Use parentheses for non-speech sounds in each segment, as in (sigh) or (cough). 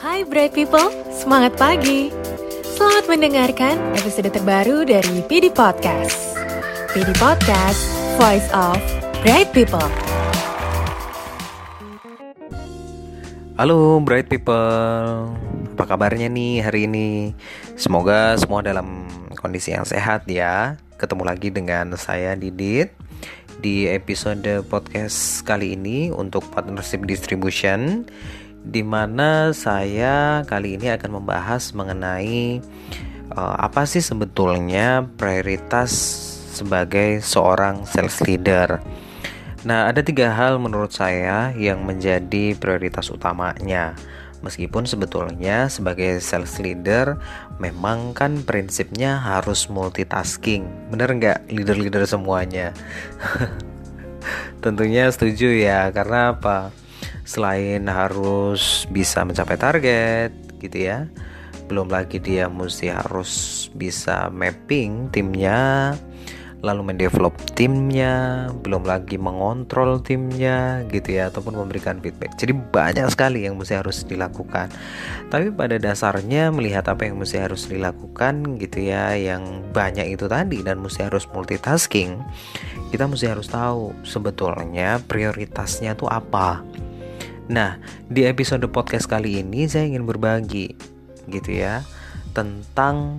Hai Bright People, semangat pagi. Selamat mendengarkan episode terbaru dari PD Podcast. PD Podcast, Voice of Bright People. Halo Bright People, apa kabarnya nih hari ini? Semoga semua dalam kondisi yang sehat ya. Ketemu lagi dengan saya Didit di episode podcast kali ini untuk partnership distribution di mana saya kali ini akan membahas mengenai uh, apa sih sebetulnya prioritas sebagai seorang sales leader. Nah, ada tiga hal menurut saya yang menjadi prioritas utamanya. Meskipun sebetulnya sebagai sales leader memang kan prinsipnya harus multitasking. Bener nggak leader-leader semuanya? (laughs) Tentunya setuju ya, karena apa? Selain harus bisa mencapai target gitu ya. Belum lagi dia mesti harus bisa mapping timnya lalu mendevelop timnya belum lagi mengontrol timnya gitu ya ataupun memberikan feedback. Jadi banyak sekali yang mesti harus dilakukan. Tapi pada dasarnya melihat apa yang mesti harus dilakukan gitu ya yang banyak itu tadi dan mesti harus multitasking kita mesti harus tahu sebetulnya prioritasnya tuh apa Nah, di episode podcast kali ini saya ingin berbagi gitu ya tentang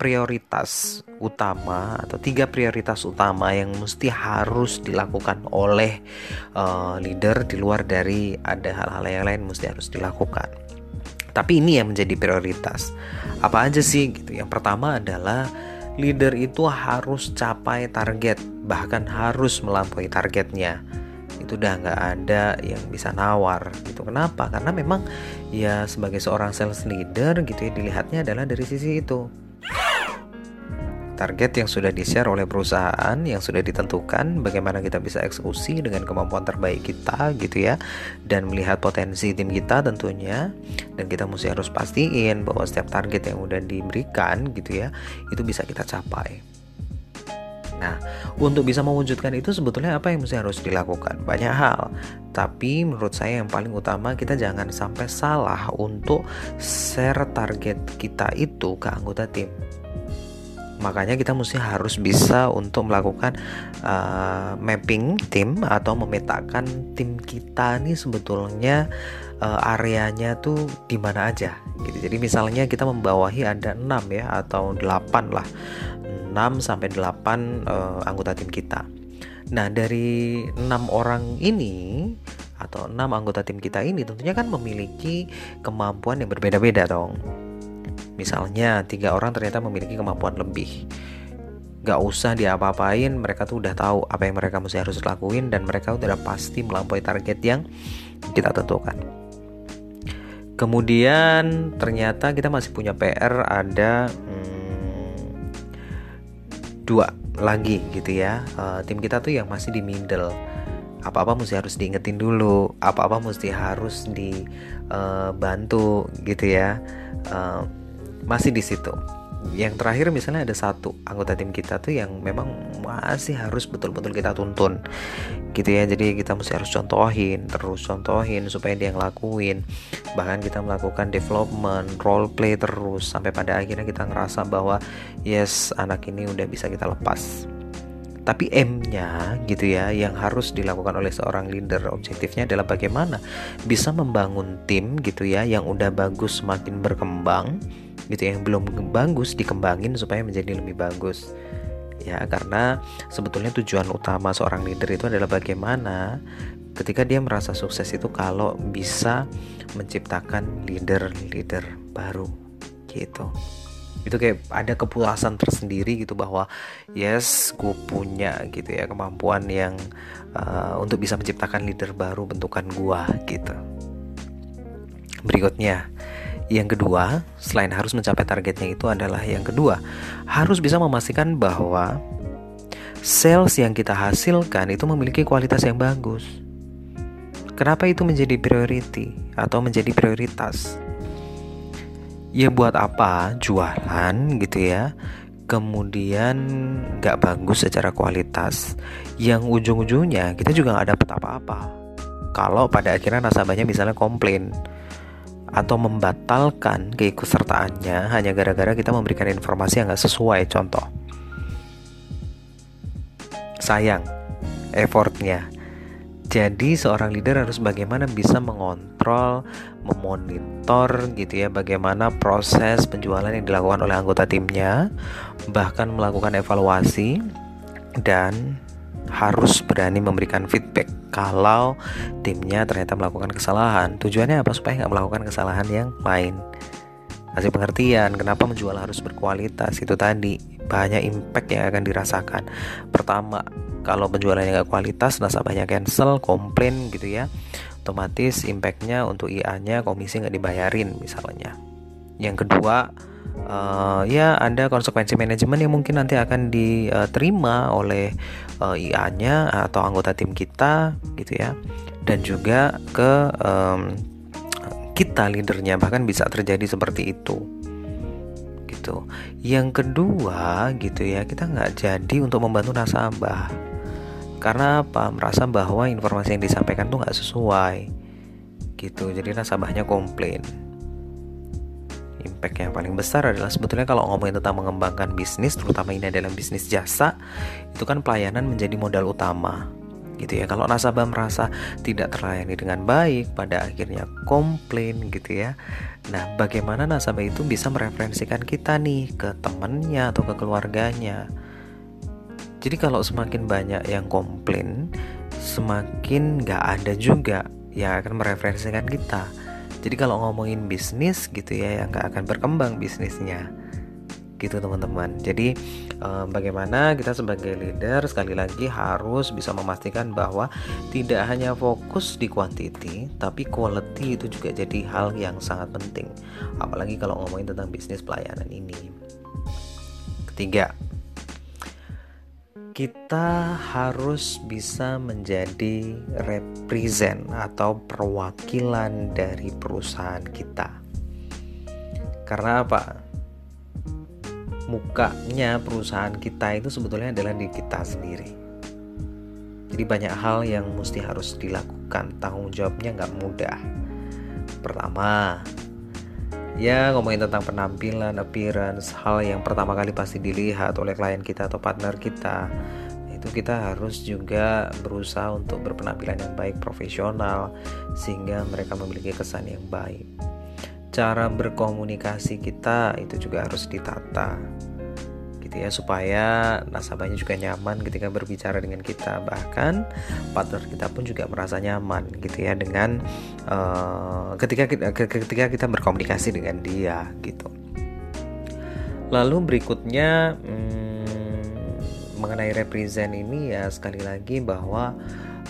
prioritas utama atau tiga prioritas utama yang mesti harus dilakukan oleh uh, leader di luar dari ada hal-hal yang lain mesti harus dilakukan. Tapi ini yang menjadi prioritas. Apa aja sih gitu? Yang pertama adalah leader itu harus capai target, bahkan harus melampaui targetnya itu udah nggak ada yang bisa nawar gitu. Kenapa? Karena memang ya sebagai seorang sales leader gitu ya dilihatnya adalah dari sisi itu. Target yang sudah di-share oleh perusahaan yang sudah ditentukan bagaimana kita bisa eksekusi dengan kemampuan terbaik kita gitu ya dan melihat potensi tim kita tentunya. Dan kita mesti harus pastiin bahwa setiap target yang udah diberikan gitu ya itu bisa kita capai Nah, untuk bisa mewujudkan itu sebetulnya apa yang mesti harus dilakukan? Banyak hal. Tapi menurut saya yang paling utama kita jangan sampai salah untuk share target kita itu ke anggota tim. Makanya kita mesti harus bisa untuk melakukan uh, mapping tim atau memetakan tim kita nih sebetulnya uh, areanya tuh di mana aja gitu. Jadi misalnya kita membawahi ada 6 ya atau 8 lah 6 sampai 8 uh, eh, anggota tim kita. Nah, dari enam orang ini atau enam anggota tim kita ini tentunya kan memiliki kemampuan yang berbeda-beda dong. Misalnya tiga orang ternyata memiliki kemampuan lebih. Gak usah diapa-apain, mereka tuh udah tahu apa yang mereka mesti harus lakuin dan mereka udah pasti melampaui target yang kita tentukan. Kemudian ternyata kita masih punya PR ada hmm, dua lagi gitu ya. Uh, tim kita tuh yang masih di middle. Apa-apa mesti harus diingetin dulu. Apa-apa mesti harus dibantu uh, gitu ya. Uh, masih di situ yang terakhir misalnya ada satu anggota tim kita tuh yang memang masih harus betul-betul kita tuntun. Gitu ya jadi kita mesti harus contohin terus contohin supaya dia ngelakuin. Bahkan kita melakukan development role play terus sampai pada akhirnya kita ngerasa bahwa yes anak ini udah bisa kita lepas. Tapi M-nya gitu ya yang harus dilakukan oleh seorang leader objektifnya adalah bagaimana bisa membangun tim gitu ya yang udah bagus semakin berkembang gitu ya, yang belum bagus dikembangin supaya menjadi lebih bagus. Ya karena sebetulnya tujuan utama seorang leader itu adalah bagaimana ketika dia merasa sukses itu kalau bisa menciptakan leader-leader baru gitu. Itu kayak ada kepuasan tersendiri gitu bahwa yes gue punya gitu ya kemampuan yang uh, untuk bisa menciptakan leader baru bentukan gue gitu. Berikutnya yang kedua selain harus mencapai targetnya itu adalah yang kedua harus bisa memastikan bahwa sales yang kita hasilkan itu memiliki kualitas yang bagus. Kenapa itu menjadi priority atau menjadi prioritas? Ya buat apa? Jualan gitu ya. Kemudian nggak bagus secara kualitas. Yang ujung-ujungnya kita juga nggak dapat apa-apa. Kalau pada akhirnya nasabahnya misalnya komplain atau membatalkan keikutsertaannya hanya gara-gara kita memberikan informasi yang nggak sesuai contoh. Sayang effortnya. Jadi seorang leader harus bagaimana bisa mengontrol, memonitor gitu ya bagaimana proses penjualan yang dilakukan oleh anggota timnya, bahkan melakukan evaluasi dan harus berani memberikan feedback kalau timnya ternyata melakukan kesalahan. Tujuannya apa? Supaya nggak melakukan kesalahan yang lain. Kasih pengertian kenapa menjual harus berkualitas itu tadi banyak impact yang akan dirasakan. Pertama, kalau penjualannya nggak kualitas, nasabahnya cancel, komplain gitu ya, otomatis impactnya untuk IA-nya komisi nggak dibayarin misalnya. Yang kedua, uh, ya ada konsekuensi manajemen yang mungkin nanti akan diterima oleh uh, eh, IA-nya atau anggota tim kita gitu ya. Dan juga ke um, kita leadernya. Bahkan bisa terjadi seperti itu. Gitu. Yang kedua gitu ya kita nggak jadi untuk membantu nasabah. Karena apa? Merasa bahwa informasi yang disampaikan tuh nggak sesuai. Gitu. Jadi nasabahnya komplain impact yang paling besar adalah sebetulnya kalau ngomongin tentang mengembangkan bisnis, terutama ini adalah bisnis jasa, itu kan pelayanan menjadi modal utama. Gitu ya. Kalau nasabah merasa tidak terlayani dengan baik, pada akhirnya komplain gitu ya. Nah, bagaimana nasabah itu bisa mereferensikan kita nih ke temannya atau ke keluarganya? Jadi kalau semakin banyak yang komplain, semakin nggak ada juga yang akan mereferensikan kita jadi kalau ngomongin bisnis gitu ya yang akan berkembang bisnisnya. Gitu teman-teman. Jadi eh, bagaimana kita sebagai leader sekali lagi harus bisa memastikan bahwa tidak hanya fokus di quantity tapi quality itu juga jadi hal yang sangat penting. Apalagi kalau ngomongin tentang bisnis pelayanan ini. Ketiga kita harus bisa menjadi represent atau perwakilan dari perusahaan kita. Karena apa? Mukanya perusahaan kita itu sebetulnya adalah di kita sendiri. Jadi banyak hal yang mesti harus dilakukan, tanggung jawabnya nggak mudah. Pertama, ya ngomongin tentang penampilan, appearance, hal yang pertama kali pasti dilihat oleh klien kita atau partner kita itu kita harus juga berusaha untuk berpenampilan yang baik profesional sehingga mereka memiliki kesan yang baik. Cara berkomunikasi kita itu juga harus ditata gitu ya supaya nasabahnya juga nyaman ketika berbicara dengan kita. Bahkan partner kita pun juga merasa nyaman gitu ya dengan uh, ketika kita ketika kita berkomunikasi dengan dia gitu. Lalu berikutnya hmm, mengenai represent ini ya sekali lagi bahwa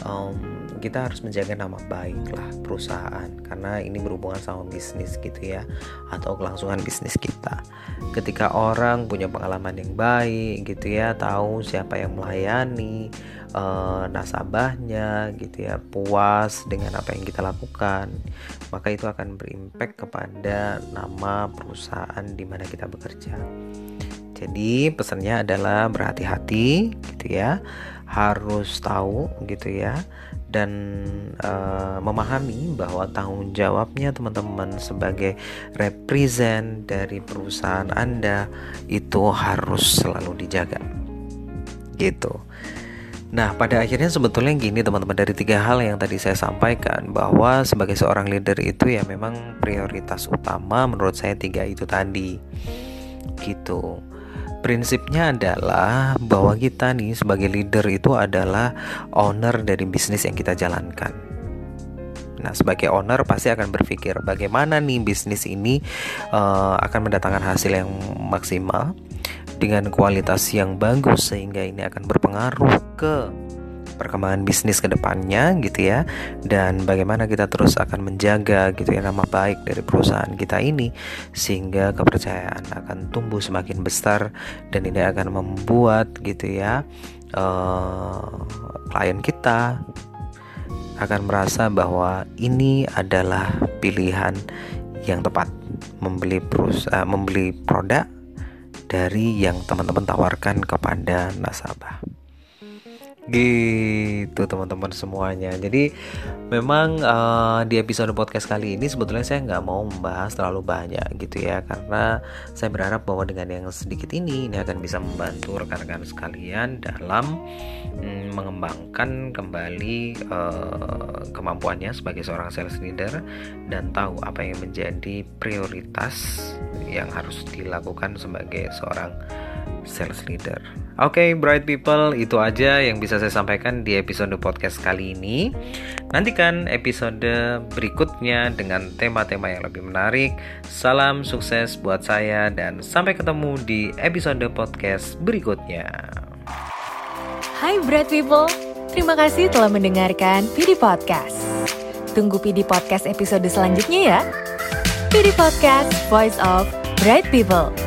um, kita harus menjaga nama baik lah perusahaan karena ini berhubungan sama bisnis gitu ya atau kelangsungan bisnis kita. Ketika orang punya pengalaman yang baik gitu ya tahu siapa yang melayani uh, nasabahnya gitu ya puas dengan apa yang kita lakukan maka itu akan berimpact kepada nama perusahaan di mana kita bekerja. Jadi pesannya adalah berhati-hati gitu ya harus tahu gitu ya dan uh, memahami bahwa tanggung jawabnya teman-teman sebagai represent dari perusahaan Anda itu harus selalu dijaga. Gitu. Nah, pada akhirnya sebetulnya gini teman-teman dari tiga hal yang tadi saya sampaikan bahwa sebagai seorang leader itu ya memang prioritas utama menurut saya tiga itu tadi. Gitu prinsipnya adalah bahwa kita nih sebagai leader itu adalah owner dari bisnis yang kita jalankan. Nah, sebagai owner pasti akan berpikir bagaimana nih bisnis ini uh, akan mendatangkan hasil yang maksimal dengan kualitas yang bagus sehingga ini akan berpengaruh ke perkembangan bisnis ke depannya gitu ya. Dan bagaimana kita terus akan menjaga gitu ya nama baik dari perusahaan kita ini sehingga kepercayaan akan tumbuh semakin besar dan ini akan membuat gitu ya uh, klien kita akan merasa bahwa ini adalah pilihan yang tepat. Membeli perusahaan membeli produk dari yang teman-teman tawarkan kepada nasabah Gitu teman-teman semuanya. Jadi memang uh, di episode podcast kali ini sebetulnya saya nggak mau membahas terlalu banyak gitu ya karena saya berharap bahwa dengan yang sedikit ini ini akan bisa membantu rekan-rekan sekalian dalam mm, mengembangkan kembali uh, kemampuannya sebagai seorang sales leader dan tahu apa yang menjadi prioritas yang harus dilakukan sebagai seorang sales leader. Oke, okay, bright people, itu aja yang bisa saya sampaikan di episode podcast kali ini. Nantikan episode berikutnya dengan tema-tema yang lebih menarik. Salam sukses buat saya dan sampai ketemu di episode podcast berikutnya. Hai bright people, terima kasih telah mendengarkan PD Podcast. Tunggu PD Podcast episode selanjutnya ya. PD Podcast, Voice of Bright People.